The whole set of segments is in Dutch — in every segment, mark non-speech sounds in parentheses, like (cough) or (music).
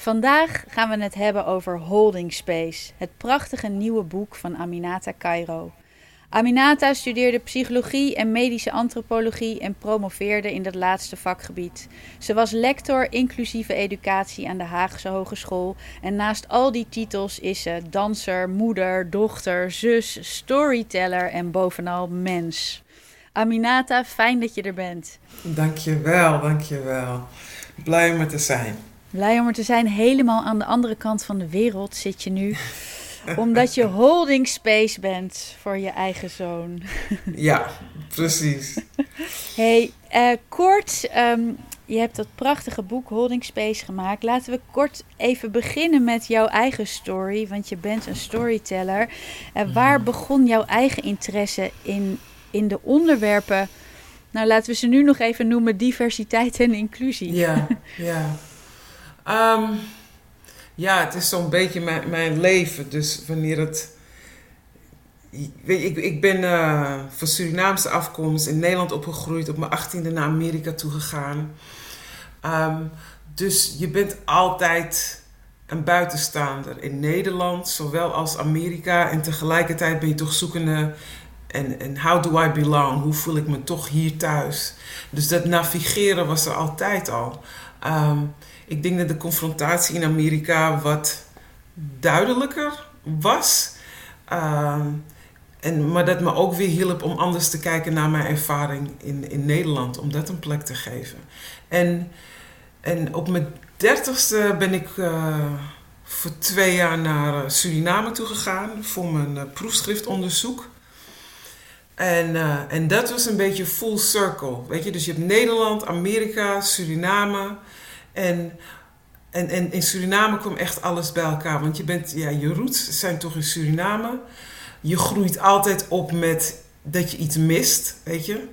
Vandaag gaan we het hebben over Holding Space, het prachtige nieuwe boek van Aminata Cairo. Aminata studeerde psychologie en medische antropologie en promoveerde in dat laatste vakgebied. Ze was lector inclusieve educatie aan de Haagse Hogeschool en naast al die titels is ze danser, moeder, dochter, zus, storyteller en bovenal mens. Aminata, fijn dat je er bent. Dankjewel, dankjewel. Blij om er te zijn. Blij om er te zijn. Helemaal aan de andere kant van de wereld zit je nu omdat je holding space bent voor je eigen zoon. (laughs) ja, precies. hey, uh, kort, ehm, je hebt dat prachtige boek Holding Space gemaakt. Laten we kort even beginnen met jouw eigen story, want je bent een storyteller. Uh, waar mhm. begon jouw eigen interesse in, in de onderwerpen? Nou, laten we ze nu nog even noemen: diversiteit en inclusie. Ja, (laughs) ja. Um, ja, het is zo'n beetje mijn, leven. Dus wanneer het. Ik, ik ben uh, van Surinaamse afkomst in Nederland opgegroeid, op mijn achttiende naar Amerika toegegaan. Um, dus je bent altijd een buitenstaander in Nederland, zowel als Amerika. En tegelijkertijd ben je toch zoekende. En, en how do I belong? Hoe voel ik me toch hier thuis? Dus dat navigeren was er altijd al. Um, ik denk dat de confrontatie in Amerika wat duidelijker was. Uh, en, maar dat me ook weer hielp om anders te kijken naar mijn ervaring in, in Nederland. Om dat een plek te geven. En, en op mijn dertigste ben ik uh, voor twee jaar naar eh, Suriname toe gegaan. Voor mijn uh, proefschriftonderzoek. En, en dat was een beetje full circle. Weet je, dus je hebt Nederland, Amerika, Suriname. En, en, en in Suriname kwam echt alles bij elkaar. Want je, bent, ja, je roots zijn toch in Suriname. Je groeit altijd op met dat je iets mist, weet je.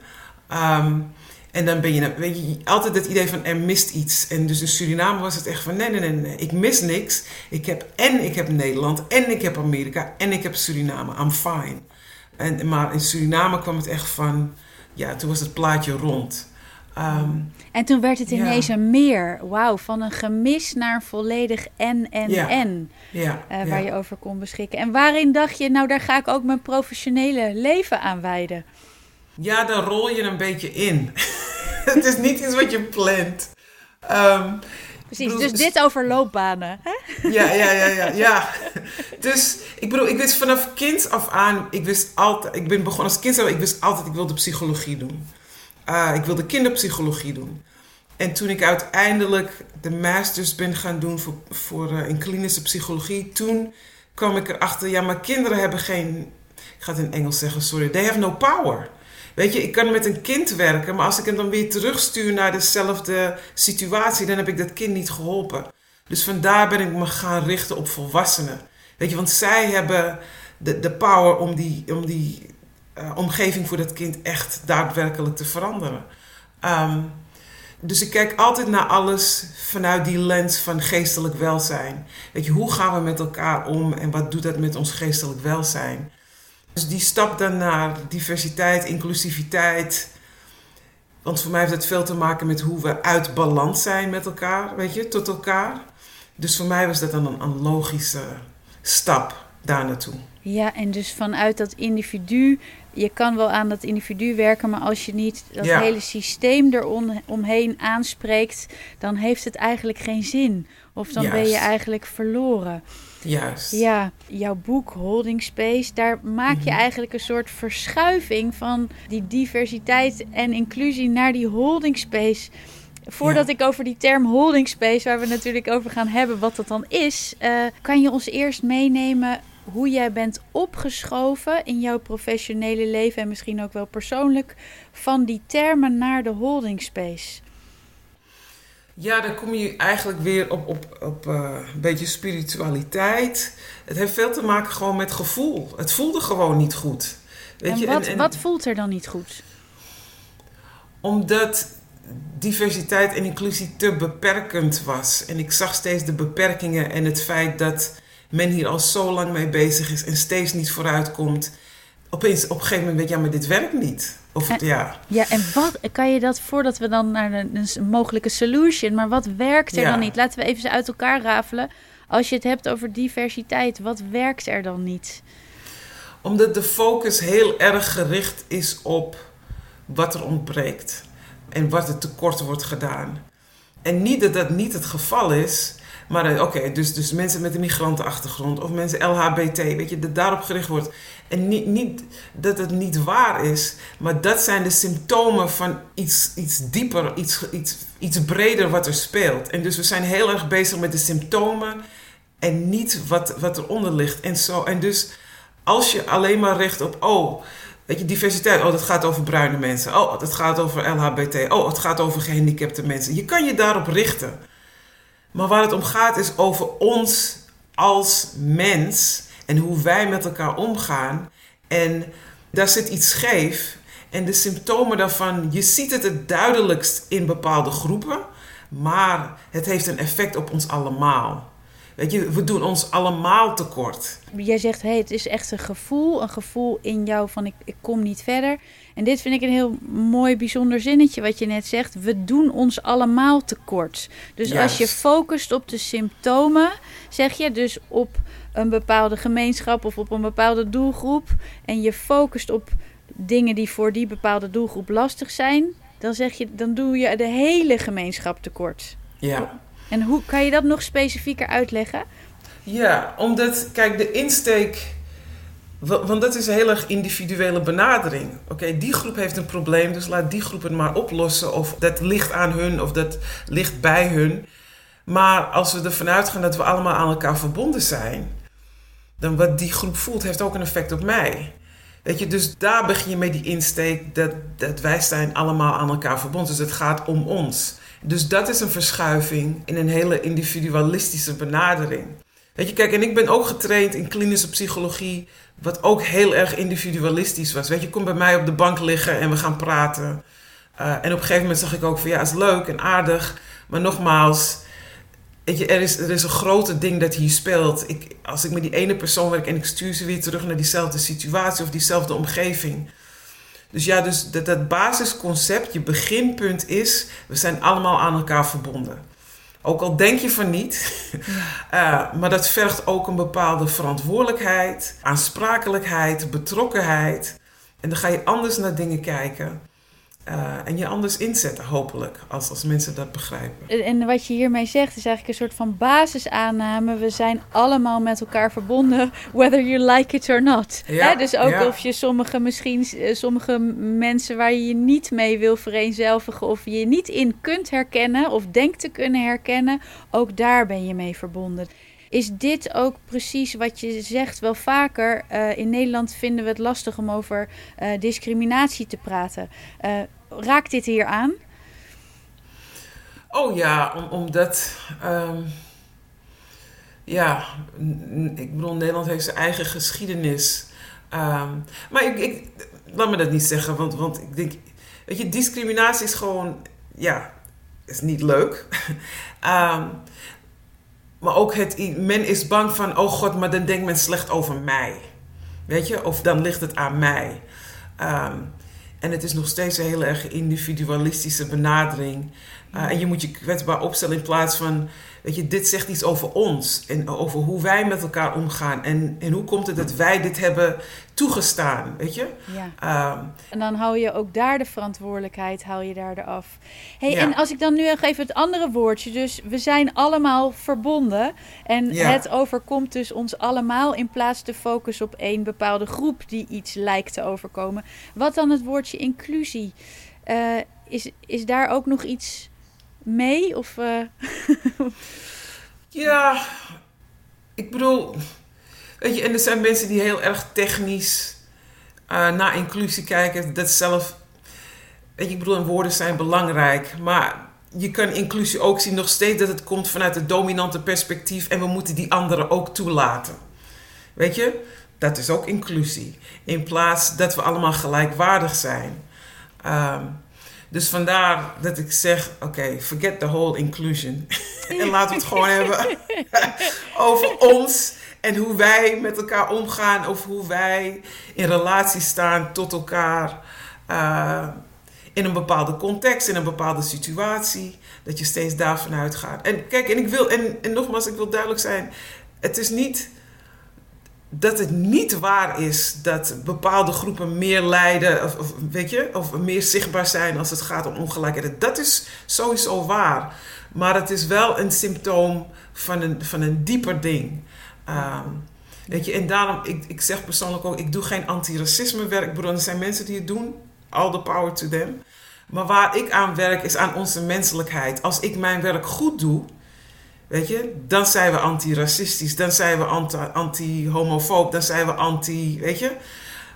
Ehm, en dan ben je, weet je altijd het idee van er mist iets. En dus in Suriname was het echt van nee, nee, nee, nee, ik mis niks. Ik heb en ik heb Nederland en ik heb Amerika en ik heb Suriname. I'm fine. En, maar in Suriname kwam het echt van, ja, toen was het plaatje rond. Ehm, en toen werd het ineens een meer. Wauw, van een gemis naar volledig en, en, en. Ja, uh, waar je over kon beschikken. En waarin dacht je, nou daar ga ik ook mijn professionele leven aan wijden? Ja, daar rol je een beetje in. (laughs) het is niet iets wat je plant. Um, Precies, dus dit over loopbanen. Hè? Ja, ja, ja, ja, ja. Dus ik bedoel, ik wist vanaf kind af aan, ik wist altijd, ik ben begonnen als kind, ik wist altijd, ik wilde psychologie doen. Uh, ik wilde kinderpsychologie doen. En toen ik uiteindelijk de masters ben gaan doen voor, voor uh, in klinische psychologie, toen kwam ik erachter, ja, maar kinderen hebben geen, ik ga het in Engels zeggen, sorry, they have no power. Weet je, ik kan met een kind werken, maar als ik hem dan weer terugstuur naar dezelfde situatie, dan heb ik dat kind niet geholpen. Dus vandaar ben ik me gaan richten op volwassenen. Weet je, want zij hebben de, de power om die, om die uh, omgeving voor dat kind echt daadwerkelijk te veranderen. Um, dus ik kijk altijd naar alles vanuit die lens van geestelijk welzijn. Weet je, hoe gaan we met elkaar om en wat doet dat met ons geestelijk welzijn? Dus die stap dan naar diversiteit, inclusiviteit. Want voor mij heeft het veel te maken met hoe we uit balans zijn met elkaar, weet je, tot elkaar. Dus voor mij was dat dan een, een logische stap daar naartoe. Ja, en dus vanuit dat individu je kan wel aan dat individu werken, maar als je niet dat hele systeem eromheen aanspreekt, dan heeft het eigenlijk geen zin. Of dan ben je eigenlijk verloren. Juist. Ja, jouw boek Holding Space, daar maak je mhm. eigenlijk een soort verschuiving van die diversiteit en inclusie naar die holding space. Voordat ik over die term holding space, waar we natuurlijk over gaan hebben, wat dat dan is, uh, kan je ons eerst meenemen hoe jij bent opgeschoven in jouw professionele leven en misschien ook wel persoonlijk van die termen naar de holding space? Ja, dan kom je eigenlijk weer op, op, op uh, een beetje spiritualiteit. Het heeft veel te maken gewoon met gevoel. Het voelde gewoon niet goed. Weet en, je? Wat, en, wat voelt er dan niet goed? Omdat diversiteit en inclusie te beperkend was. En ik zag steeds de beperkingen en het feit dat men hier al zo lang mee bezig is en steeds niet vooruit komt. Opeens op een gegeven moment weet je, ja, maar dit werkt niet. Of, en, ja. ja, en wat kan je dat voordat we dan naar een, een mogelijke solution, maar wat werkt er dan niet? Laten we even ze uit elkaar rafelen. Als je het hebt over diversiteit, wat werkt er dan niet? Omdat de focus heel erg gericht is op wat er ontbreekt en wat er tekort wordt gedaan. En niet dat dat niet het geval is, maar eh, oké, dus, dus mensen met een migrantenachtergrond of mensen LHBT, weet je, dat daarop gericht wordt. En niet, niet dat het niet waar is, maar dat zijn de symptomen van iets, iets dieper, iets, iets, iets breder wat er speelt. En dus we zijn heel erg bezig met de symptomen en niet wat, wat eronder ligt. En, zo, en dus als je alleen maar richt op, oh, weet je, diversiteit, oh, dat gaat over bruine mensen. Oh, dat gaat over LHBT. Oh, het gaat over gehandicapte mensen. Je kan je daarop richten. Maar waar het om gaat is over ons als mens en hoe wij met elkaar omgaan. En daar zit iets scheef. En de symptomen daarvan, je ziet het het duidelijkst in bepaalde groepen, maar het heeft een effect op ons allemaal. Weet je, we doen ons allemaal tekort. Jij zegt, hey, het is echt een gevoel, een gevoel in jou van ik, ik kom niet verder. En dit vind ik een heel mooi, bijzonder zinnetje wat je net zegt. We doen ons allemaal tekort. Dus als je focust op de symptomen, zeg je dus op een bepaalde gemeenschap of op een bepaalde doelgroep. En je focust op dingen die voor die bepaalde doelgroep lastig zijn. Dan zeg je, dan doe je de hele gemeenschap tekort. Ja. En hoe kan je dat nog specifieker uitleggen? Ja, omdat, kijk, de insteek. Want dat is een heel erg individuele benadering. Oké, die groep heeft een probleem, dus laat die groep het maar oplossen. Of dat ligt aan hun, of dat ligt bij hun. Maar als we ervan uitgaan dat we allemaal aan elkaar verbonden zijn, dan wat die groep voelt, heeft ook een effect op mij. Weet je, dus daar begin je met die insteek dat, dat wij zijn allemaal aan elkaar verbonden. Dus het gaat om ons. Dus dat is een verschuiving in een hele individualistische benadering. Weet je, kijk, en ik ben ook getraind in klinische psychologie, wat ook heel erg individualistisch was. Weet je, kom bij mij op de bank liggen en we gaan praten. Uh, en op een gegeven moment zag ik ook van ja, is leuk en aardig, maar nogmaals, weet je, er is, er is een grote ding dat hier speelt. Ik, als ik met die ene persoon werk en ik stuur ze weer terug naar diezelfde situatie of diezelfde omgeving, dus ja, dus dat, dat basisconcept, je beginpunt is, we zijn allemaal aan elkaar verbonden. Ook al denk je van niet, uh, (laughs) maar dat vergt ook een bepaalde verantwoordelijkheid, aansprakelijkheid, betrokkenheid. En dan ga je anders naar dingen kijken. Uh, en je anders inzetten, hopelijk, als, als mensen dat begrijpen. En wat je hiermee zegt is eigenlijk een soort van basisaanname. We zijn allemaal met elkaar verbonden, whether you like it or not. Ja, Dus ook of je sommige, misschien eh, sommige mensen waar je je niet mee wil vereenzelvigen, of je niet in kunt herkennen, of denkt te kunnen herkennen, ook daar ben je mee verbonden. Is dit ook precies wat je zegt wel vaker? Uh, in Nederland vinden we het lastig om over uh, discriminatie te praten. Uh, raakt dit hier aan? Oh ja, om, omdat. Um, ja, ik bedoel, Nederland heeft zijn eigen geschiedenis. Um, maar ik, ik, laat me dat niet zeggen, want, want ik denk. Weet je, discriminatie is gewoon. Ja, is niet leuk. um, (laughs) maar ook het. Men is bang van, oh god, maar dan denkt men slecht over mij. Weet je, of dan ligt het aan mij. Um, en het is nog steeds een hele erg individualistische benadering. Uh, en je moet je kwetsbaar opstellen in plaats van, weet je, dit zegt iets over ons. En over hoe wij met elkaar omgaan. En, en hoe komt het dat wij dit hebben toegestaan, weet je? Ja. Ehm, en dan hou je ook daar de verantwoordelijkheid, haal je daar eraf. Hey, En als ik dan nu even het andere woordje, dus we zijn allemaal verbonden. En het overkomt dus ons allemaal in plaats te focussen op één bepaalde groep die iets lijkt te overkomen. Wat dan het woordje inclusie? Uh, is, is daar ook nog iets mee? Of, uh... (laughs) ja, ik bedoel, weet je, en er zijn mensen die heel erg technisch uh, naar inclusie kijken. Dat zelf, weet je, ik bedoel, woorden zijn belangrijk, maar je kan inclusie ook zien nog steeds dat het komt vanuit het dominante perspectief en we moeten die anderen ook toelaten. Weet je, dat is ook inclusie. In plaats dat we allemaal gelijkwaardig zijn. Ehm, dus vandaar dat ik zeg: oké, forget the whole inclusion. (laughs) en laten we het gewoon hebben (laughs) over ons en hoe wij met elkaar omgaan of hoe wij in relatie staan tot elkaar. Uh, in een bepaalde context, in een bepaalde situatie. Dat je steeds daarvan uitgaat. En kijk, en ik wil, en, en nogmaals, ik wil duidelijk zijn: het is niet dat het niet waar is dat bepaalde groepen meer lijden, of, weet je, of meer zichtbaar zijn als het gaat om ongelijkheid. Dat is sowieso waar. Maar het is wel een symptoom van een, van een dieper ding. Ehm, weet je, en daarom, ik, ik zeg persoonlijk ook, ik doe geen antiracisme werk. er zijn mensen die het doen. All the power to them. Maar waar ik aan werk is aan onze menselijkheid. Als ik mijn werk goed doe, weet je, dan zijn we antiracistisch, dan zijn we anti-homofoob, dan zijn we anti, weet je.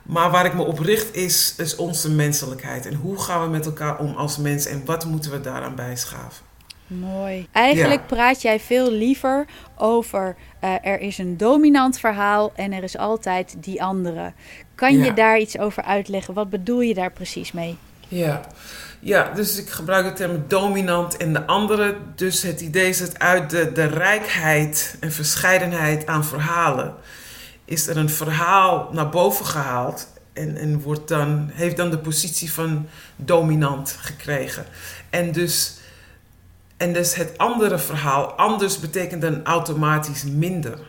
Maar waar ik me op richt is, is onze menselijkheid. En hoe gaan we met elkaar om als mens en wat moeten we daaraan bijschaven? Mooi. Eigenlijk praat jij veel liever over uh, er is een dominant verhaal en er is altijd die andere. Kan je daar iets over uitleggen? Wat bedoel je daar precies mee? Ja. Ja, dus ik gebruik de term dominant en de andere. Dus het idee is dat uit de, de rijkheid en verscheidenheid aan verhalen is er een verhaal naar boven gehaald en, en wordt dan, heeft dan de positie van dominant gekregen. En dus, en dus het andere verhaal, anders betekent dan automatisch minder.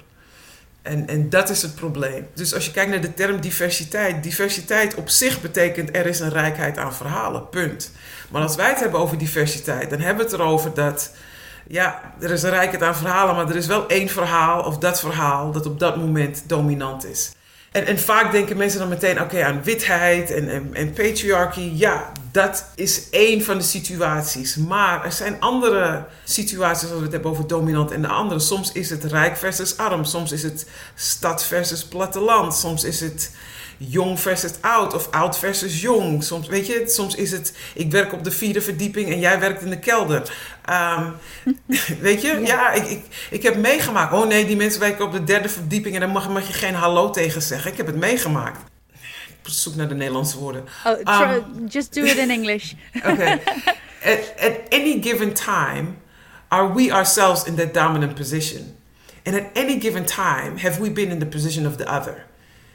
En, en dat is het probleem. Dus als je kijkt naar de term diversiteit, diversiteit op zich betekent er is een rijkheid aan verhalen, punt. Maar als wij het hebben over diversiteit, dan hebben we het erover dat, ja, er is een rijkheid aan verhalen, maar er is wel één verhaal of dat verhaal dat op dat moment dominant is. En, vaak denken mensen dan meteen oké aan witheid en, en. Ja, dat is één van de situaties. Maar er zijn andere situaties als we het hebben over dominant en de andere. Soms is het rijk versus arm. Soms is het stad versus platteland. Soms is het jong versus oud of oud versus jong. Soms, weet je, soms is het ik werk op de vierde verdieping en jij werkt in de kelder. Ehm, (laughs) weet je, ja, ik, ik, ik heb meegemaakt. Oh nee, die mensen werken op de derde verdieping en dan mag, mag je geen hallo tegen zeggen. Ik heb het meegemaakt. Ik zoek naar de Nederlandse woorden. Oh, um, just do it in English. (laughs) okay. At, at any given time, are we ourselves in that dominant position? And at any given time, have we been in the position of the other?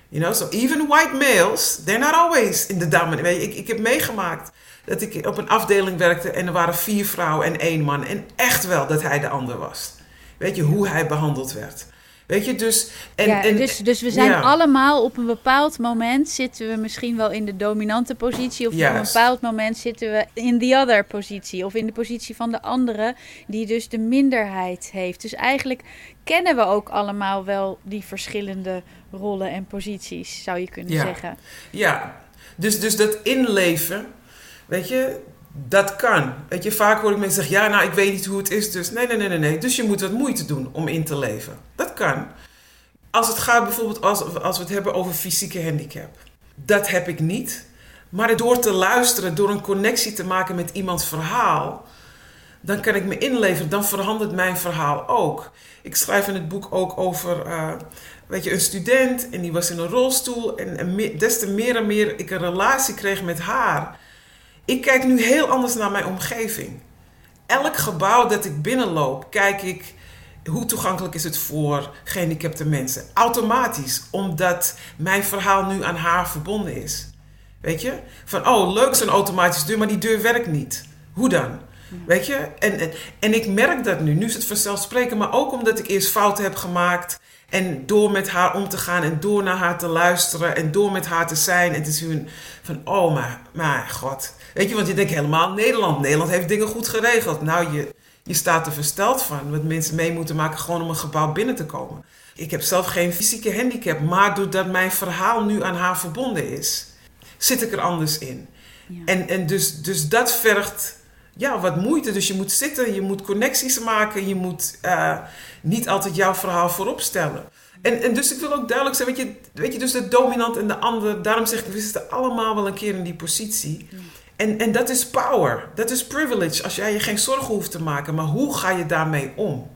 You know, so even white males, they're not always in the dominant. Ik, ik heb meegemaakt dat ik op een afdeling werkte en er waren vier vrouwen en één man. En echt wel dat hij de ander was. Weet je, hoe hij behandeld werd. Weet je, dus... En, ja, en, dus, dus we zijn allemaal op een bepaald moment zitten we misschien wel in de dominante positie. Of op een bepaald moment zitten we in the other positie. Of in de positie van de andere, die dus de minderheid heeft. Dus eigenlijk kennen we ook allemaal wel die verschillende rollen en posities, zou je kunnen zeggen. Ja, dus, dus dat inleven, weet je, dat kan. Weet je, vaak hoor ik mensen zeggen, ja, nou, ik weet niet hoe het is, dus nee, nee, nee, nee, nee. Dus je moet wat moeite doen om in te leven. Dat kan. Als het gaat bijvoorbeeld, als, als we het hebben over fysieke handicap. Dat heb ik niet. Maar door te luisteren, door een connectie te maken met iemands verhaal, dan kan ik me inleveren. Dan verandert mijn verhaal ook. Ik schrijf in het boek ook over uh, weet je, een student en die was in een rolstoel. En, en des te meer en meer ik een relatie kreeg met haar. Ik kijk nu heel anders naar mijn omgeving. Elk gebouw dat ik binnenloop, kijk ik hoe toegankelijk is het voor gehandicapte mensen. Automatisch, omdat mijn verhaal nu aan haar verbonden is. Weet je? Van, oh, leuk zo'n automatisch deur, maar die deur werkt niet. Hoe dan? Weet je? En, en, en ik merk dat nu. Nu is het vanzelfsprekend, maar ook omdat ik eerst fouten heb gemaakt. En door met haar om te gaan en door naar haar te luisteren en door met haar te zijn en te zien van, oh maar, maar god. Weet je, want je denkt helemaal Nederland. Nederland heeft dingen goed geregeld. Nou, je, je staat er versteld van wat mensen mee moeten maken gewoon om een gebouw binnen te komen. Ik heb zelf geen fysieke handicap, maar doordat mijn verhaal nu aan haar verbonden is, zit ik er anders in. Ja. En, en dus, dus dat vergt ja, wat moeite. Dus je moet zitten, je moet connecties maken, je moet uh, niet altijd jouw verhaal voorop stellen. En, en dus ik wil ook duidelijk zeggen, weet je, weet je, dus de dominant en de ander, daarom zeg ik, we zitten allemaal wel een keer in die positie. En, en dat is power, dat is privilege, als jij je geen zorgen hoeft te maken. Maar hoe ga je daarmee om?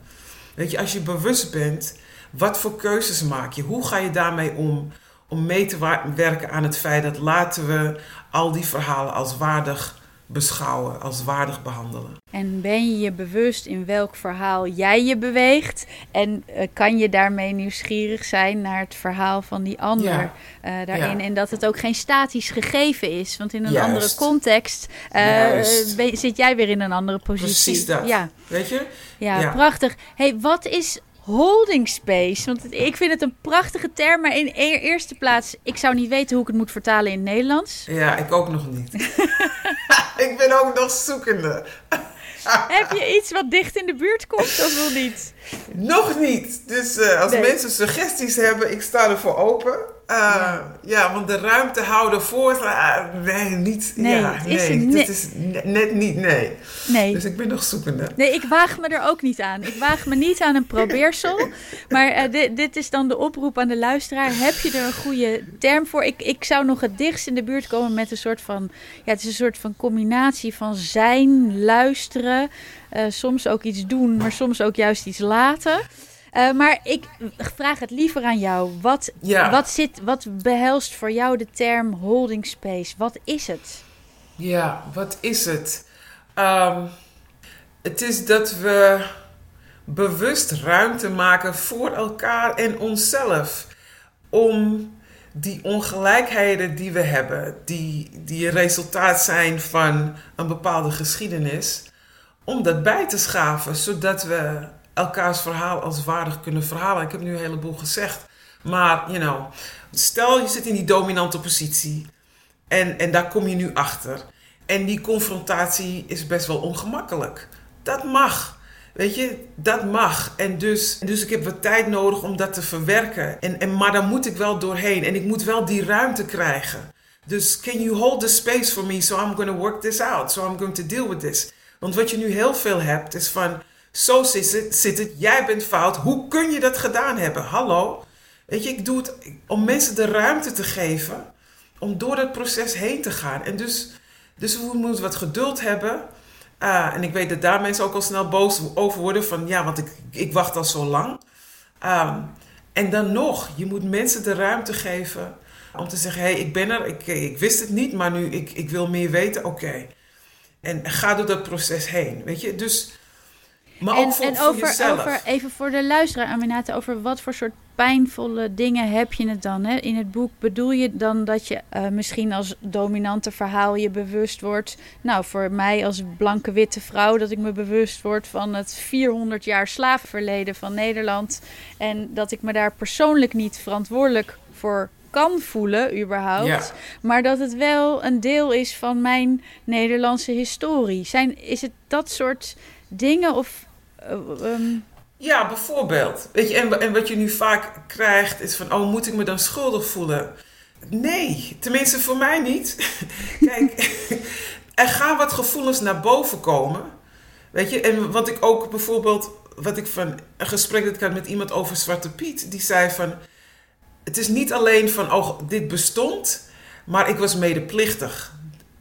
Weet je, als je bewust bent, wat voor keuzes maak je? Hoe ga je daarmee om? Om mee te werken aan het feit dat laten we al die verhalen als waardig beschouwen, als waardig behandelen. En ben je je bewust in welk verhaal jij je beweegt? En uh, kan je daarmee nieuwsgierig zijn naar het verhaal van die ander uh, daarin? En dat het ook geen statisch gegeven is. Want in een andere context uh, zit jij weer in een andere positie. Precies dat. Ja. Weet je? Ja. prachtig. hey, wat is holding space. Want ik vind het een prachtige term. Maar in e-, eerste plaats, ik zou niet weten hoe ik het moet vertalen in het Nederlands. (laughs) Ja, ik ook nog niet. (laughs) ik ben ook nog zoekende. (laughs) Heb je iets wat dicht in de buurt komt of nog niet? Nog niet. Dus uh, als mensen suggesties hebben, ik sta ervoor open. Uh, ja. want de ruimte houden voor. Uh, nee, niet. Nee, ja, het is, nee, het is net niet. Nee. nee. Dus ik ben nog zoekende. Nee, ik waag me er ook niet aan. Ik waag me niet aan een probeersel. maar uh, dit, dit is dan de oproep aan de luisteraar. Heb je er een goede term voor? Ik, ik zou nog het dichtst in de buurt komen met een soort van. Ja, het is een soort van combinatie van zijn, luisteren. soms ook iets doen, maar soms ook juist iets laten. Uh, maar ik vraag het liever aan jou. Wat, wat, zit, wat behelst voor jou de term holding space? Wat is het? Ja, wat is het? Um, het is dat we bewust ruimte maken voor elkaar en onszelf. Om die ongelijkheden die we hebben, die, die resultaat zijn van een bepaalde geschiedenis, om dat bij te schaven, zodat we elkaars verhaal als waardig kunnen verhalen. Ik heb nu een heleboel gezegd. Maar, you know, stel je zit in die dominante positie en, en daar kom je nu achter. En die confrontatie is best wel ongemakkelijk. Dat mag. Weet je, dat mag. En dus, dus ik heb wat tijd nodig om dat te verwerken. En, en, maar daar moet ik wel doorheen. En ik moet wel die ruimte krijgen. Dus can you hold the space for me so I'm going to work this out? So I'm going to deal with this. Want wat je nu heel veel hebt is van zo zit het, jij bent fout. Hoe kun je dat gedaan hebben? Hallo? Weet je, ik doe het om mensen de ruimte te geven om door dat proces heen te gaan. En dus, dus we moeten wat geduld hebben. Uh, en ik weet dat daar mensen ook al snel boos over worden van ja, want ik, ik wacht al zo lang. Um, en dan nog, je moet mensen de ruimte geven om te zeggen: hé, hey, ik ben er, ik, ik wist het niet, maar nu ik, ik wil meer weten, oké. En ga door dat proces heen, weet je. Dus maar en, ook voor, en over, over, even voor de luisteraar, Aminata, over wat voor soort pijnvolle dingen heb je het dan? Hè? In het boek bedoel je dan dat je uh, misschien als dominante verhaal je bewust wordt. Nou, voor mij als blanke witte vrouw, dat ik me bewust word van het 400 jaar slavenverleden van Nederland. En dat ik me daar persoonlijk niet verantwoordelijk voor kan voelen, überhaupt. Maar dat het wel een deel is van mijn Nederlandse historie. Zijn, is het dat soort dingen? Of Ehm, ja, bijvoorbeeld. Weet je, en, en wat je nu vaak krijgt is van, oh, moet ik me dan schuldig voelen? Nee, tenminste voor mij niet. (laughs) Kijk, (laughs) er gaan wat gevoelens naar boven komen. Weet je, en wat ik ook bijvoorbeeld, wat ik van een gesprek dat ik had met iemand over Zwarte Piet, die zei van, het is niet alleen van, oh, dit bestond, maar ik was medeplichtig.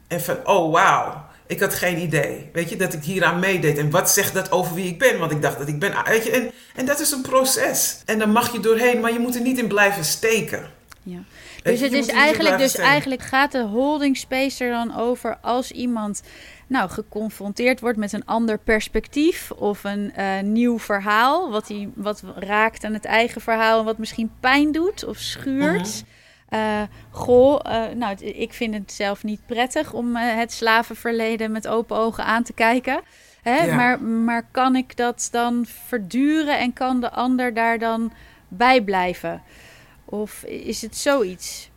En van, oh, wauw. Ik had geen idee, weet je, dat ik hieraan meedeed. En wat zegt dat over wie ik ben? Want ik dacht dat ik ben, weet je, en, en dat is een proces. En dan mag je doorheen, maar je moet er niet in blijven steken. Ja. Dus het is eigenlijk, dus eigenlijk gaat de holding space er dan over als iemand nou, geconfronteerd wordt met een ander perspectief of een uh, nieuw verhaal, wat, hij, wat raakt aan het eigen verhaal, wat misschien pijn doet of schuurt. Mhm. Uh, goh, uh, nou, ik vind het zelf niet prettig om uh, het slavenverleden met open ogen aan te kijken. Hè? Maar, maar kan ik dat dan verduren en kan de ander daar dan bij blijven? Of is het zoiets?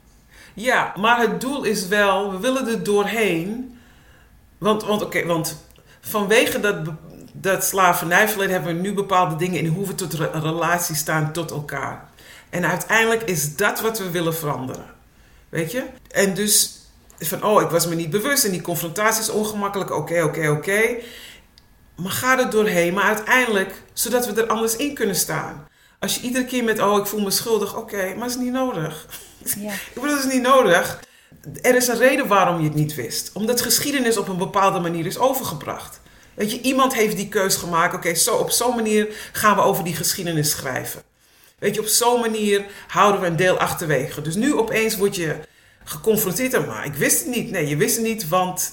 Ja, maar het doel is wel, we willen er doorheen. Want, want, oké, want vanwege dat, dat slavernijverleden hebben we nu bepaalde dingen in hoe we tot re relatie staan tot elkaar. En uiteindelijk is dat wat we willen veranderen. Weet je? En dus van, oh, ik was me niet bewust en die confrontatie is ongemakkelijk. Oké, oké, oké. Maar ga er doorheen. Maar uiteindelijk, zodat we er anders in kunnen staan. Als je iedere keer met, oh, ik voel me schuldig. Oké, maar dat is niet nodig. Ja. (laughs) ik bedoel, dat is niet nodig. er is een reden waarom je het niet wist. Omdat geschiedenis op een bepaalde manier is overgebracht. Weet je, iemand heeft die keus gemaakt. Oké, zo, op zo'n manier gaan we over die geschiedenis schrijven. Weet je, op zo'n manier houden we een deel achterwege. Dus nu opeens word je geconfronteerd. Maar ik wist het niet. Nee, je wist het niet, want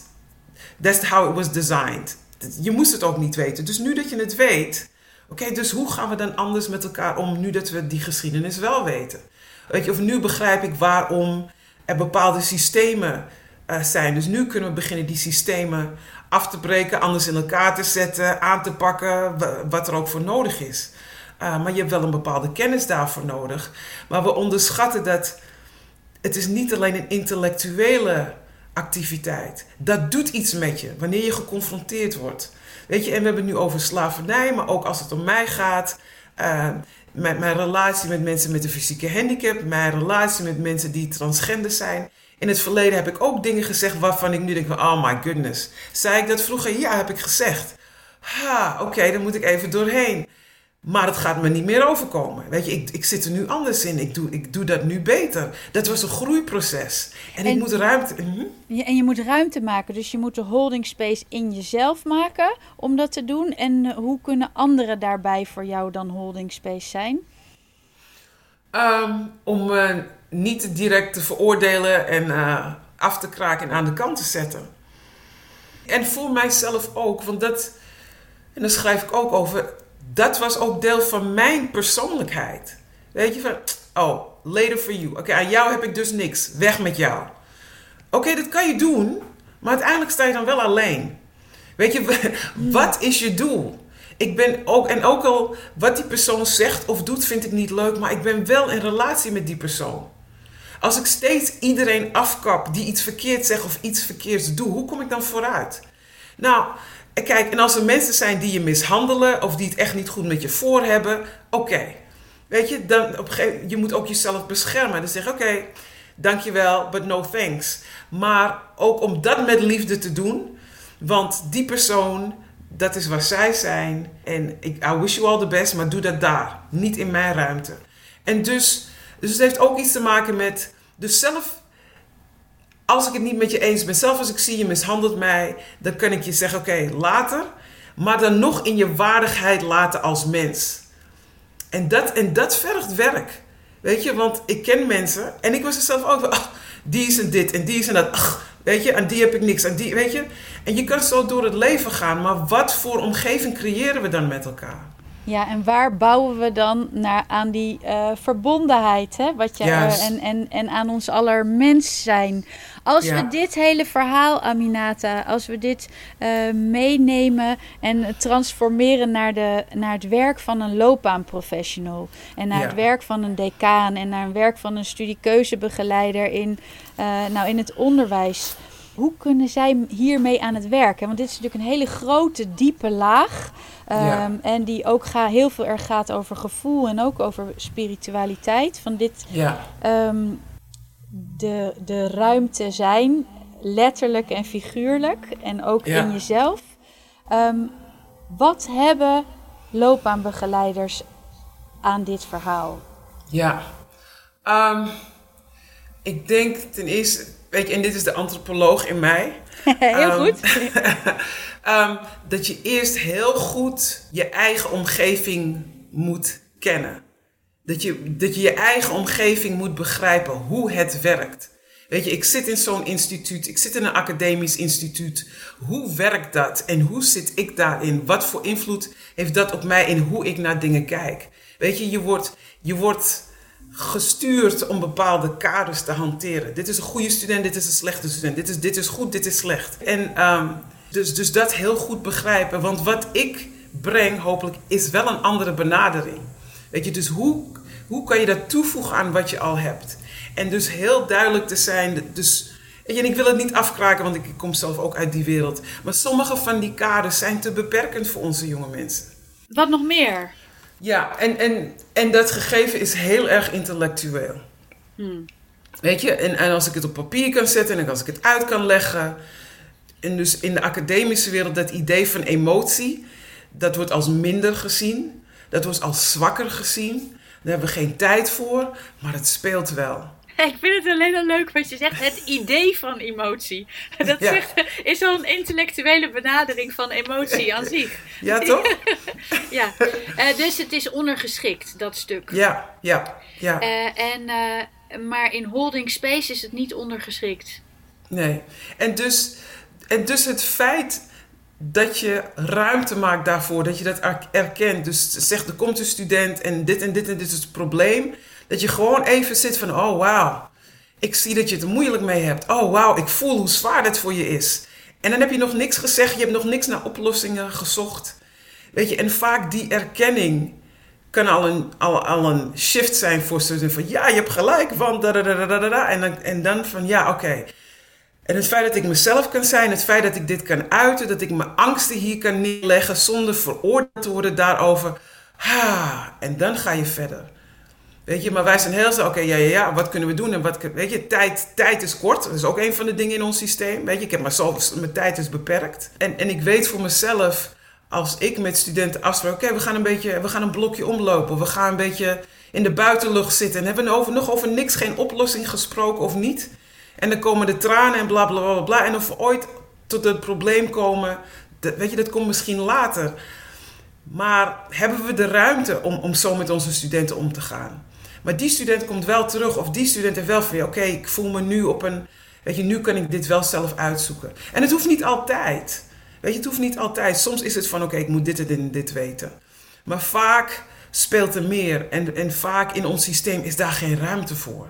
that's how it was designed. Je moest het ook niet weten. Dus nu dat je het weet, oké, dus hoe gaan we dan anders met elkaar om nu dat we die geschiedenis wel weten? Weet je, of nu begrijp ik waarom er bepaalde systemen uh, zijn. Dus nu kunnen we beginnen die systemen af te breken, anders in elkaar te zetten, aan te pakken, wat er ook voor nodig is. Uh, maar je hebt wel een bepaalde kennis daarvoor nodig. Maar we onderschatten dat het is niet alleen een intellectuele activiteit. Dat doet iets met je wanneer je geconfronteerd wordt. Weet je, en we hebben het nu over slavernij, maar ook als het om mij gaat. Uh, met mijn relatie met mensen met een fysieke handicap, mijn relatie met mensen die transgender zijn. In het verleden heb ik ook dingen gezegd waarvan ik nu denk oh my goodness. Zei ik dat vroeger? Ja, heb ik gezegd. Ha, oké, dan moet ik even doorheen. Maar het gaat me niet meer overkomen. Weet je, ik, ik zit er nu anders in. Ik doe, ik doe dat nu beter. Dat was een groeiproces. En, ik moet ruimte... Mhm. Ja, en je moet ruimte maken. Dus je moet de holding space in jezelf maken om dat te doen. En eh, hoe kunnen anderen daarbij voor jou dan holding space zijn? Ehm, om uh, niet direct te veroordelen en uh, af te kraken en aan de kant te zetten. En voor mijzelf ook, want dat... En daar schrijf ik ook over dat was ook deel van mijn persoonlijkheid. Weet je, van, oh, later for you. Oké, aan jou heb ik dus niks. Weg met jou. Oké, dat kan je doen, maar uiteindelijk sta je dan wel alleen. Weet je, (laughs) wat is je doel? Ik ben ook, en ook al wat die persoon zegt of doet, vind ik niet leuk, maar ik ben wel in relatie met die persoon. Als ik steeds iedereen afkap die iets verkeerd zegt of iets verkeerds doet, hoe kom ik dan vooruit? Nou, Kijk, en als er mensen zijn die je mishandelen of die het echt niet goed met je voor hebben, oké. Weet je, dan op een je moet ook jezelf beschermen. Dan zeg oké, okay, dankjewel, but no thanks. Maar ook om dat met liefde te doen, want die persoon, dat is waar zij zijn. En ik, I wish you all the best, maar doe dat daar, niet in mijn ruimte. En dus, dus het heeft ook iets te maken met, dus zelf als ik het niet met je eens ben, zelfs als ik zie je mishandelt mij, dan kan ik je zeggen: oké, later. Maar dan nog in je waardigheid laten als mens. En dat, en dat vergt werk. Weet je, want ik ken mensen en ik was er zelf ook. Ach, die is en dit en die is en dat. Ach, weet je, aan die heb ik niks. Aan die, weet je. En je kan zo door het leven gaan, maar wat voor omgeving creëren we dan met elkaar? Ja, en waar bouwen we dan naar, aan die uh, verbondenheid? Hè? Wat je, uh, en, en, en aan ons aller mens zijn. Als we dit hele verhaal, Aminata, als we dit uh, meenemen en transformeren naar, de, naar het werk van een loopbaanprofessional. En naar het werk van een decaan en naar het werk van een studiekeuzebegeleider in, nou, in het onderwijs hoe kunnen zij hiermee aan het werken? Want dit is natuurlijk een hele grote, diepe laag. Um, En die ook ga, heel veel erg gaat over gevoel en ook over spiritualiteit. Van dit, ja. Um, de, de ruimte zijn, letterlijk en figuurlijk. En ook in jezelf. Um, wat hebben loopbaanbegeleiders aan dit verhaal? Ja, ik denk ten eerste weet je, en dit is de antropoloog in mij. (laughs) heel um, goed. (laughs) dat je eerst heel goed je eigen omgeving moet kennen. Dat je, dat je je eigen omgeving moet begrijpen hoe het werkt. Weet je, ik zit in zo'n instituut, ik zit in een academisch instituut. Hoe werkt dat en hoe zit ik daarin? Wat voor invloed heeft dat op mij en hoe ik naar dingen kijk? Weet je, je wordt, je wordt gestuurd om bepaalde kaders te hanteren. Dit is een goede student, dit is een slechte student. Dit is, dit is goed, dit is slecht. En um, dus, dus dat heel goed begrijpen. Want wat ik breng, hopelijk, is wel een andere benadering. Weet je, dus hoe, hoe kan je dat toevoegen aan wat je al hebt? En dus heel duidelijk te zijn. Dus, en ik wil het niet afkraken, want ik kom zelf ook uit die wereld. Maar sommige van die kaders zijn te beperkend voor onze jonge mensen. Wat nog meer? Ja, en, en, en dat gegeven is heel erg intellectueel. Hmm. Weet je, en, en als ik het op papier kan zetten en als ik het uit kan leggen. En dus in de academische wereld, dat idee van emotie, dat wordt als minder gezien. Dat wordt als zwakker gezien. Daar hebben we geen tijd voor, maar het speelt wel. (laughs) ik vind het alleen al leuk wat je zegt. Het idee van emotie. (laughs) Dat zegt, is al een intellectuele benadering van emotie aan (laughs) zich. Ja, toch? ja. Uh, dus het is ondergeschikt, dat stuk. Ja, ja, ja. Uh, en, uh, maar in holding space is het niet ondergeschikt. Nee. En dus, en dus het feit dat je ruimte maakt daarvoor, dat je dat erkent. Dus zegt, er komt een student en dit en dit en dit is het probleem. Dat je gewoon even zit van, oh wauw, ik zie dat je het moeilijk mee hebt. Oh wauw, ik voel hoe zwaar dit voor je is. En dan heb je nog niks gezegd, je hebt nog niks naar oplossingen gezocht. Weet je, en vaak die erkenning kan al een, al, al een shift zijn voor studenten. Van ja, je hebt gelijk, want da da da da da. En dan, en dan van ja, oké. En het feit dat ik mezelf kan zijn, het feit dat ik dit kan uiten, dat ik mijn angsten hier kan neerleggen zonder veroordeeld te worden daarover. Ha, en dan ga je verder. Weet je, maar wij zijn heel zo, oké, ja, ja, ja, wat kunnen we doen? En wat, weet je, tijd, tijd is kort. Dat is ook een van de dingen in ons systeem. Weet je, ik heb maar zo, mijn tijd is beperkt. En, en ik weet voor mezelf, als ik met studenten afspraak, oké, we gaan een beetje, we gaan een blokje omlopen. We gaan een beetje in de buitenlucht zitten. En hebben over, nog over niks, geen oplossing gesproken of niet. En dan komen de tranen en bla bla bla bla. En of we ooit tot het probleem komen, dat, weet je, dat komt misschien later. Maar hebben we de ruimte om, om zo met onze studenten om te gaan? Maar die student komt wel terug, of die student heeft wel van ja, oké, ik voel me nu op een. Weet je, nu kan ik dit wel zelf uitzoeken. En het hoeft niet altijd. Weet je, het hoeft niet altijd. Soms is het van oké, ik moet dit en dit dit weten. Maar vaak speelt er meer. En, en vaak in ons systeem is daar geen ruimte voor.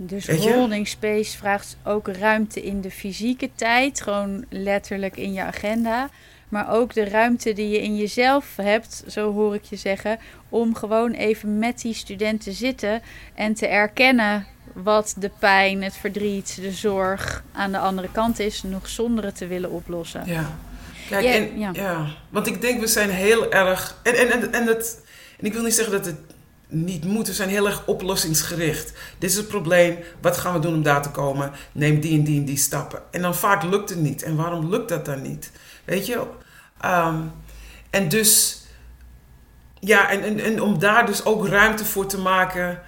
Dus holding space vraagt ook ruimte in de fysieke tijd, gewoon letterlijk in je agenda. Maar ook de ruimte die je in jezelf hebt, zo hoor ik je zeggen, om gewoon even met die student te zitten en te erkennen wat de pijn, het verdriet, de zorg aan de andere kant is, nog zonder het te willen oplossen. Ja. Kijk, en, ja. ja. want ik denk we zijn heel erg. En, en, en, en, het, en ik wil niet zeggen dat het niet moeten. We zijn heel erg oplossingsgericht. Dit is het probleem. Wat gaan we doen om daar te komen? Neem die en die en die stappen. En dan vaak lukt het niet. En waarom lukt dat dan niet? Weet je? Ehm, en dus, ja, en, en, en om daar dus ook ruimte voor te maken.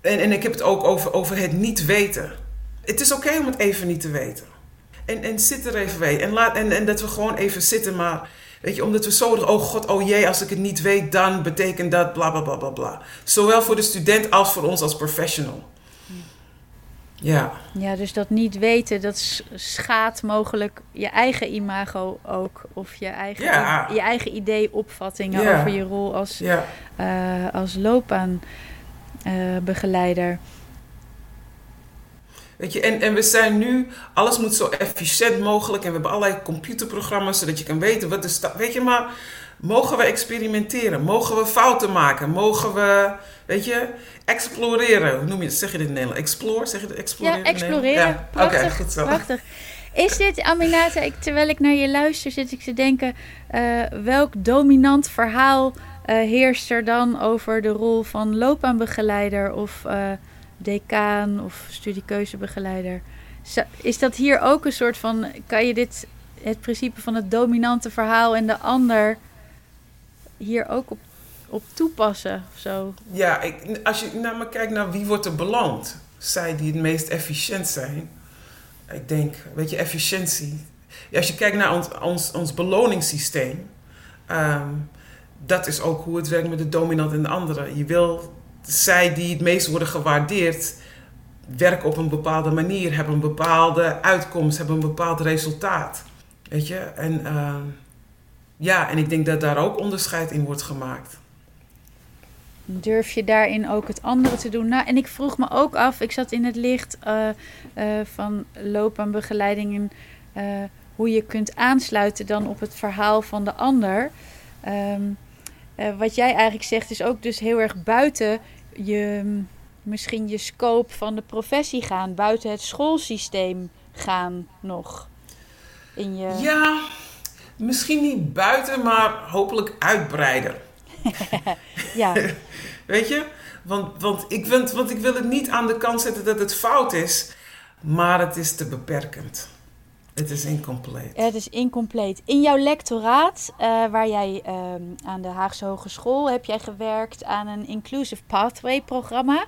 En, en ik heb het ook over, over het niet weten. Het is oké om het even niet te weten. En, en zit er even bij. En, laat, en, en dat we gewoon even zitten, maar Weet je, omdat we zo, oh god, oh jee, als ik het niet weet, dan betekent dat bla bla bla bla bla. Zowel voor de student als voor ons als professional. Ja. Ja, dus dat niet weten, dat schaadt mogelijk je eigen imago ook. Of je eigen, je eigen idee, opvattingen over je rol als, ja. uh, als loopbaanbegeleider. Uh, Weet je, en, en we zijn nu, alles moet zo efficiënt mogelijk en we hebben allerlei computerprogramma's zodat je kan weten wat de stap. Weet je, maar mogen we experimenteren? Mogen we fouten maken? Mogen we, weet je, exploreren? Hoe noem je het? Zeg je dit in Nederland? Explore? Zeg je het? Exploreren? Ja, exploreren. Ja. Oké, goed zo. Prachtig. Is dit, Aminata, ik, terwijl ik naar je luister, zit ik te denken, uh, welk dominant verhaal uh, heerst er dan over de rol van loopbaanbegeleider of uh, decaan of studiekeuzebegeleider. Is dat hier ook een soort van, kan je dit, het principe van het dominante verhaal en de ander hier ook op, op toepassen? Of zo? Ja, ik, als je naar me kijkt naar wie wordt er beland, zij die het meest efficiënt zijn. Ik denk, weet je, efficiëntie. Als je kijkt naar ons, ons, ons beloningssysteem, ehm, dat is ook hoe het werkt met de dominant en de andere. Je wil zij die het meest worden gewaardeerd, werken op een bepaalde manier, hebben een bepaalde uitkomst, hebben een bepaald resultaat. Weet je? En ehm, ja, en ik denk dat daar ook onderscheid in wordt gemaakt. Durf je daarin ook het andere te doen? Nou, en ik vroeg me ook af, ik zat in het licht uh, uh, van loopbaanbegeleidingen, uh, hoe je kunt aansluiten dan op het verhaal van de ander. Ehm, wat jij eigenlijk zegt is ook dus heel erg buiten je misschien je scope van de professie gaan, buiten het schoolsysteem gaan nog. In je... Ja, misschien niet buiten, maar hopelijk uitbreiden. (laughs) ja. (laughs) Weet je? Want, want, ik wil, want ik wil het niet aan de kant zetten dat het fout is, maar het is te beperkend. Het is incompleet. Het is incompleet. In jouw lectoraat, uh, waar jij ehm, aan de Haagse Hogeschool heb jij gewerkt aan een Inclusive Pathway programma.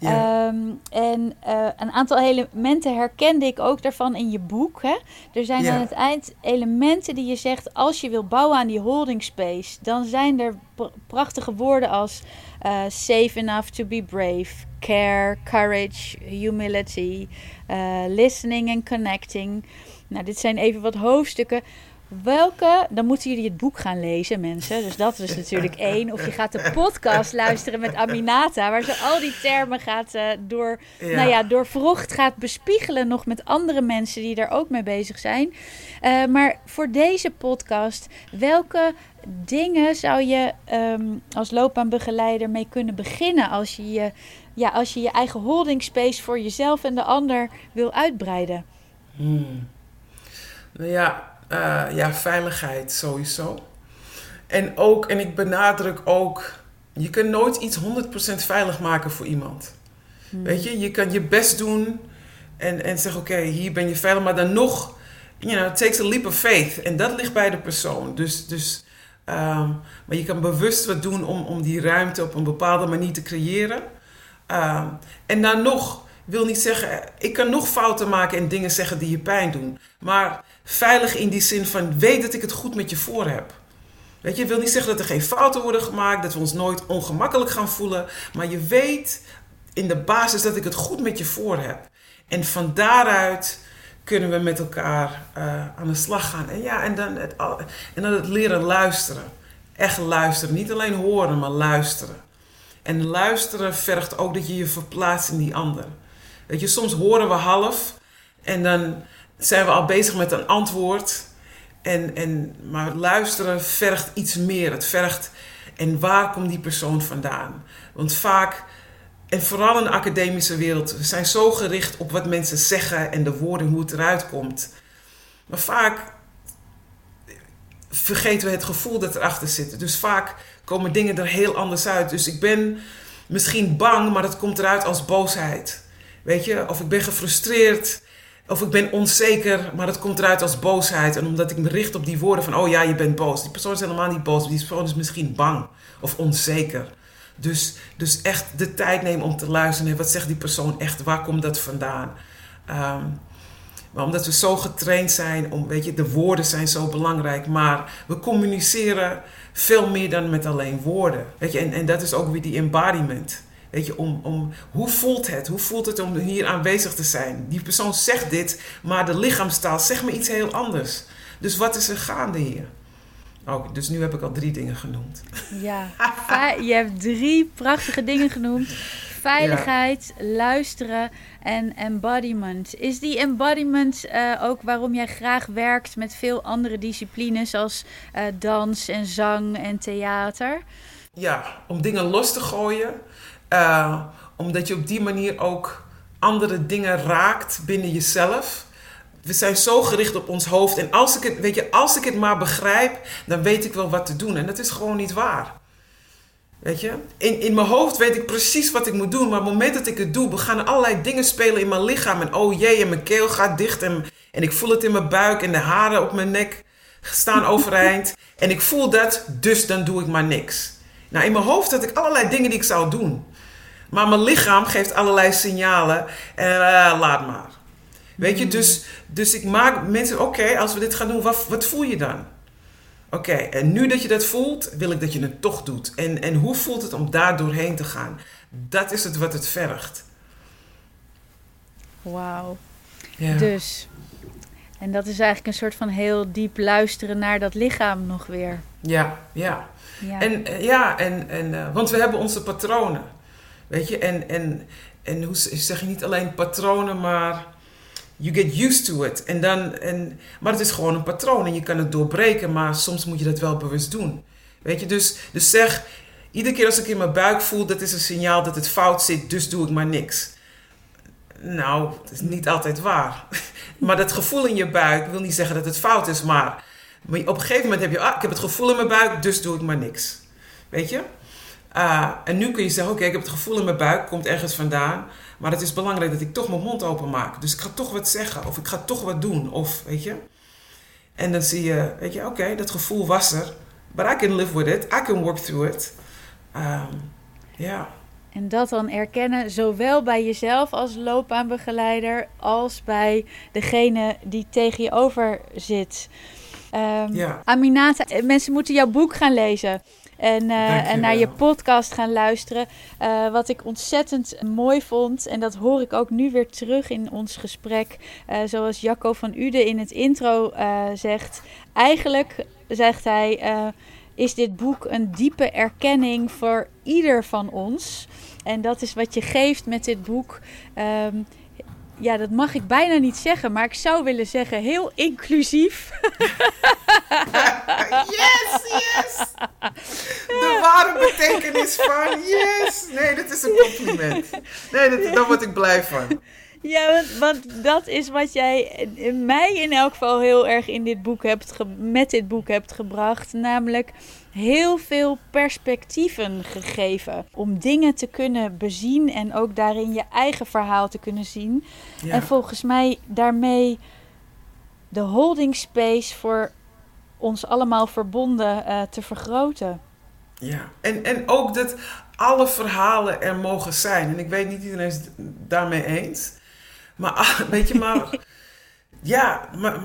Ja. Ehm, en uh, een aantal elementen herkende ik ook daarvan in je boek. Hè? Er zijn aan het eind elementen die je zegt, als je wil bouwen aan die holding space, dan zijn er prachtige woorden als uh, safe enough to be brave, care, courage, humility, listening and connecting. Nou, dit zijn even wat hoofdstukken. Welke, dan moeten jullie het boek gaan lezen, mensen. Dus dat is natuurlijk (laughs) één. Of je gaat de podcast luisteren met Aminata, waar ze al die termen gaat uh, door, Nou ja, door vrocht gaat bespiegelen, nog met andere mensen die daar ook mee bezig zijn. Uh, maar voor deze podcast, welke dingen zou je um, als loopbaanbegeleider mee kunnen beginnen als je je, ja, als je je eigen holding space voor jezelf en de ander wil uitbreiden? Hmm. Nou ja, uh, ja, veiligheid sowieso. En ook, en ik benadruk ook, je kunt nooit iets 100% veilig maken voor iemand. Hmm. Weet je, je kan je best doen en, en zeggen: Oké, hier ben je veilig, maar dan nog, you know, it takes a leap of faith. En dat ligt bij de persoon. Dus, dus um, maar je kan bewust wat doen om, om die ruimte op een bepaalde manier te creëren. Um, en dan nog, wil niet zeggen, ik kan nog fouten maken en dingen zeggen die je pijn doen. Maar veilig in die zin van weet dat ik het goed met je voor heb. Weet je, wil niet zeggen dat er geen fouten worden gemaakt, dat we ons nooit ongemakkelijk gaan voelen. Maar je weet in de basis dat ik het goed met je voor heb. En van daaruit kunnen we met elkaar uh, aan de slag gaan. En ja, en dan, het, en dan het leren luisteren. Echt luisteren. Niet alleen horen, maar luisteren. En luisteren vergt ook dat je je verplaatst in die ander. Weet je, soms horen we half en dan zijn we al bezig met een antwoord. En, en, maar luisteren vergt iets meer. Het vergt, en waar komt die persoon vandaan? Want vaak, en vooral in de academische wereld, we zijn zo gericht op wat mensen zeggen en de woorden, hoe het eruit komt. Maar vaak vergeten we het gevoel dat erachter zit. Dus vaak komen dingen er heel anders uit. Dus ik ben misschien bang, maar dat komt eruit als boosheid. Weet je, of ik ben gefrustreerd. Of ik ben onzeker, maar dat komt eruit als boosheid. En omdat ik me richt op die woorden van, oh ja, je bent boos. Die persoon is helemaal niet boos. Die persoon is misschien bang of onzeker. Dus, dus echt de tijd nemen om te luisteren. Wat zegt die persoon echt? Waar komt dat vandaan? Um, maar omdat we zo getraind zijn, om, weet je, de woorden zijn zo belangrijk. Maar we communiceren veel meer dan met alleen woorden. Weet je, en, en dat is ook weer die embodiment. Weet je, om, om, hoe voelt het? Hoe voelt het om hier aanwezig te zijn? Die persoon zegt dit, maar de lichaamstaal zegt me iets heel anders. Dus wat is er gaande hier? Oh, dus nu heb ik al drie dingen genoemd. Ja, (laughs) je hebt drie prachtige dingen genoemd. Veiligheid, luisteren en embodiment. Is die embodiment uh, ook waarom jij graag werkt met veel andere disciplines zoals uh, dans en zang en theater? Ja, om dingen los te gooien uh, omdat je op die manier ook andere dingen raakt binnen jezelf. We zijn zo gericht op ons hoofd. En als ik het, weet je, als ik het maar begrijp, dan weet ik wel wat te doen. En dat is gewoon niet waar. Weet je? In, in mijn hoofd weet ik precies wat ik moet doen. Maar op het moment dat ik het doe, gaan allerlei dingen spelen in mijn lichaam. En oh jee, en mijn keel gaat dicht. En, en ik voel het in mijn buik. En de haren op mijn nek staan (laughs) overeind. en ik voel dat, dus dan doe ik maar niks. Nou, in mijn hoofd had ik allerlei dingen die ik zou doen. Maar mijn lichaam geeft allerlei signalen. En uh, laat maar. Weet je, dus, dus ik maak mensen, oké, als we dit gaan doen, wat, wat voel je dan? Oké, en nu dat je dat voelt, wil ik dat je het toch doet. En, en hoe voelt het om daar doorheen te gaan? Dat is het wat het vergt. Wauw. Ja. Dus, en dat is eigenlijk een soort van heel diep luisteren naar dat lichaam nog weer. Ja, ja. ja. En eh, ja, en, en, uh, want we hebben onze patronen. Weet je, en, en, en hoe zeg je niet alleen patronen, maar you get used to it. En dan, en, maar het is gewoon een patroon en je kan het doorbreken, maar soms moet je dat wel bewust doen. Weet je, dus, dus zeg, iedere keer als ik in mijn buik voel, dat is een signaal dat het fout zit, dus doe ik maar niks. Nou, dat is niet altijd waar. (laughs) maar dat gevoel in je buik wil niet zeggen dat het fout is, maar, maar op een gegeven moment heb je, ah, ik heb het gevoel in mijn buik, dus doe ik maar niks. Weet je? Uh, en nu kun je zeggen, oké, ik heb het gevoel in mijn buik, komt ergens vandaan. Maar het is belangrijk dat ik toch mijn mond open maak. Dus ik ga toch wat zeggen of ik ga toch wat doen. Of, weet je. En dan zie je, weet je, oké, dat gevoel was er. But I can live with it. I can work through it. Ja. Um, yeah. En dat dan erkennen, zowel bij jezelf als loopbaanbegeleider, als bij degene die tegen je over zit. Um, ja. Aminata, mensen moeten jouw boek gaan lezen. En, uh, en naar je podcast gaan luisteren. Uh, wat ik ontzettend mooi vond. En dat hoor ik ook nu weer terug in ons gesprek. Uh, zoals Jacco van Ude in het intro zegt. Eigenlijk zegt hij is dit boek een diepe erkenning voor ieder van ons. En dat is wat je geeft met dit boek. Um, ja, dat mag ik bijna niet zeggen, maar ik zou willen zeggen heel inclusief. (laughs) yes, yes! De ware betekenis van yes! Nee, dat is een compliment. Nee, dat, daar word ik blij van. Ja, want, want, dat is wat jij mij in elk geval heel erg in dit boek hebt met dit boek hebt gebracht. Namelijk heel veel perspectieven gegeven. Om dingen te kunnen bezien en ook daarin je eigen verhaal te kunnen zien. En volgens mij daarmee de holding space voor ons allemaal verbonden uh, te vergroten. Ja, en, en ook dat alle verhalen er mogen zijn. En ik weet niet iedereen is het daarmee eens. Maar weet je, maar ja, maar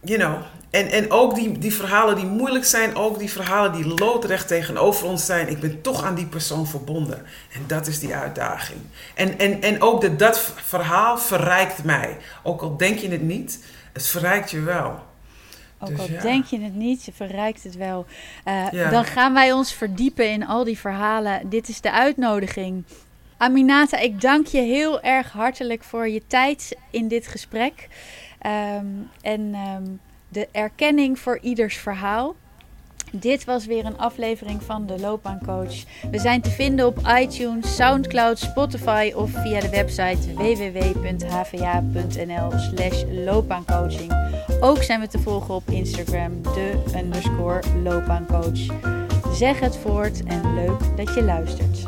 you know. En, en ook die, die verhalen die moeilijk zijn, ook die verhalen die loodrecht tegenover ons zijn. Ik ben toch aan die persoon verbonden. En dat is die uitdaging. En, en, en ook dat, dat verhaal verrijkt mij. Ook al denk je het niet, het verrijkt je wel. Ook dus al denk je het niet, je verrijkt het wel. Uh, Dan gaan wij ons verdiepen in al die verhalen. Dit is de uitnodiging. Aminata, ik dank je heel erg hartelijk voor je tijd in dit gesprek. Um, en um, de erkenning voor ieders verhaal. Dit was weer een aflevering van de Loopbaancoach. We zijn te vinden op iTunes, SoundCloud, Spotify of via de website www.hva.nl/slash loopbaancoaching. Ook zijn we te volgen op Instagram, de underscore loopbaancoach. Zeg het voort en leuk dat je luistert.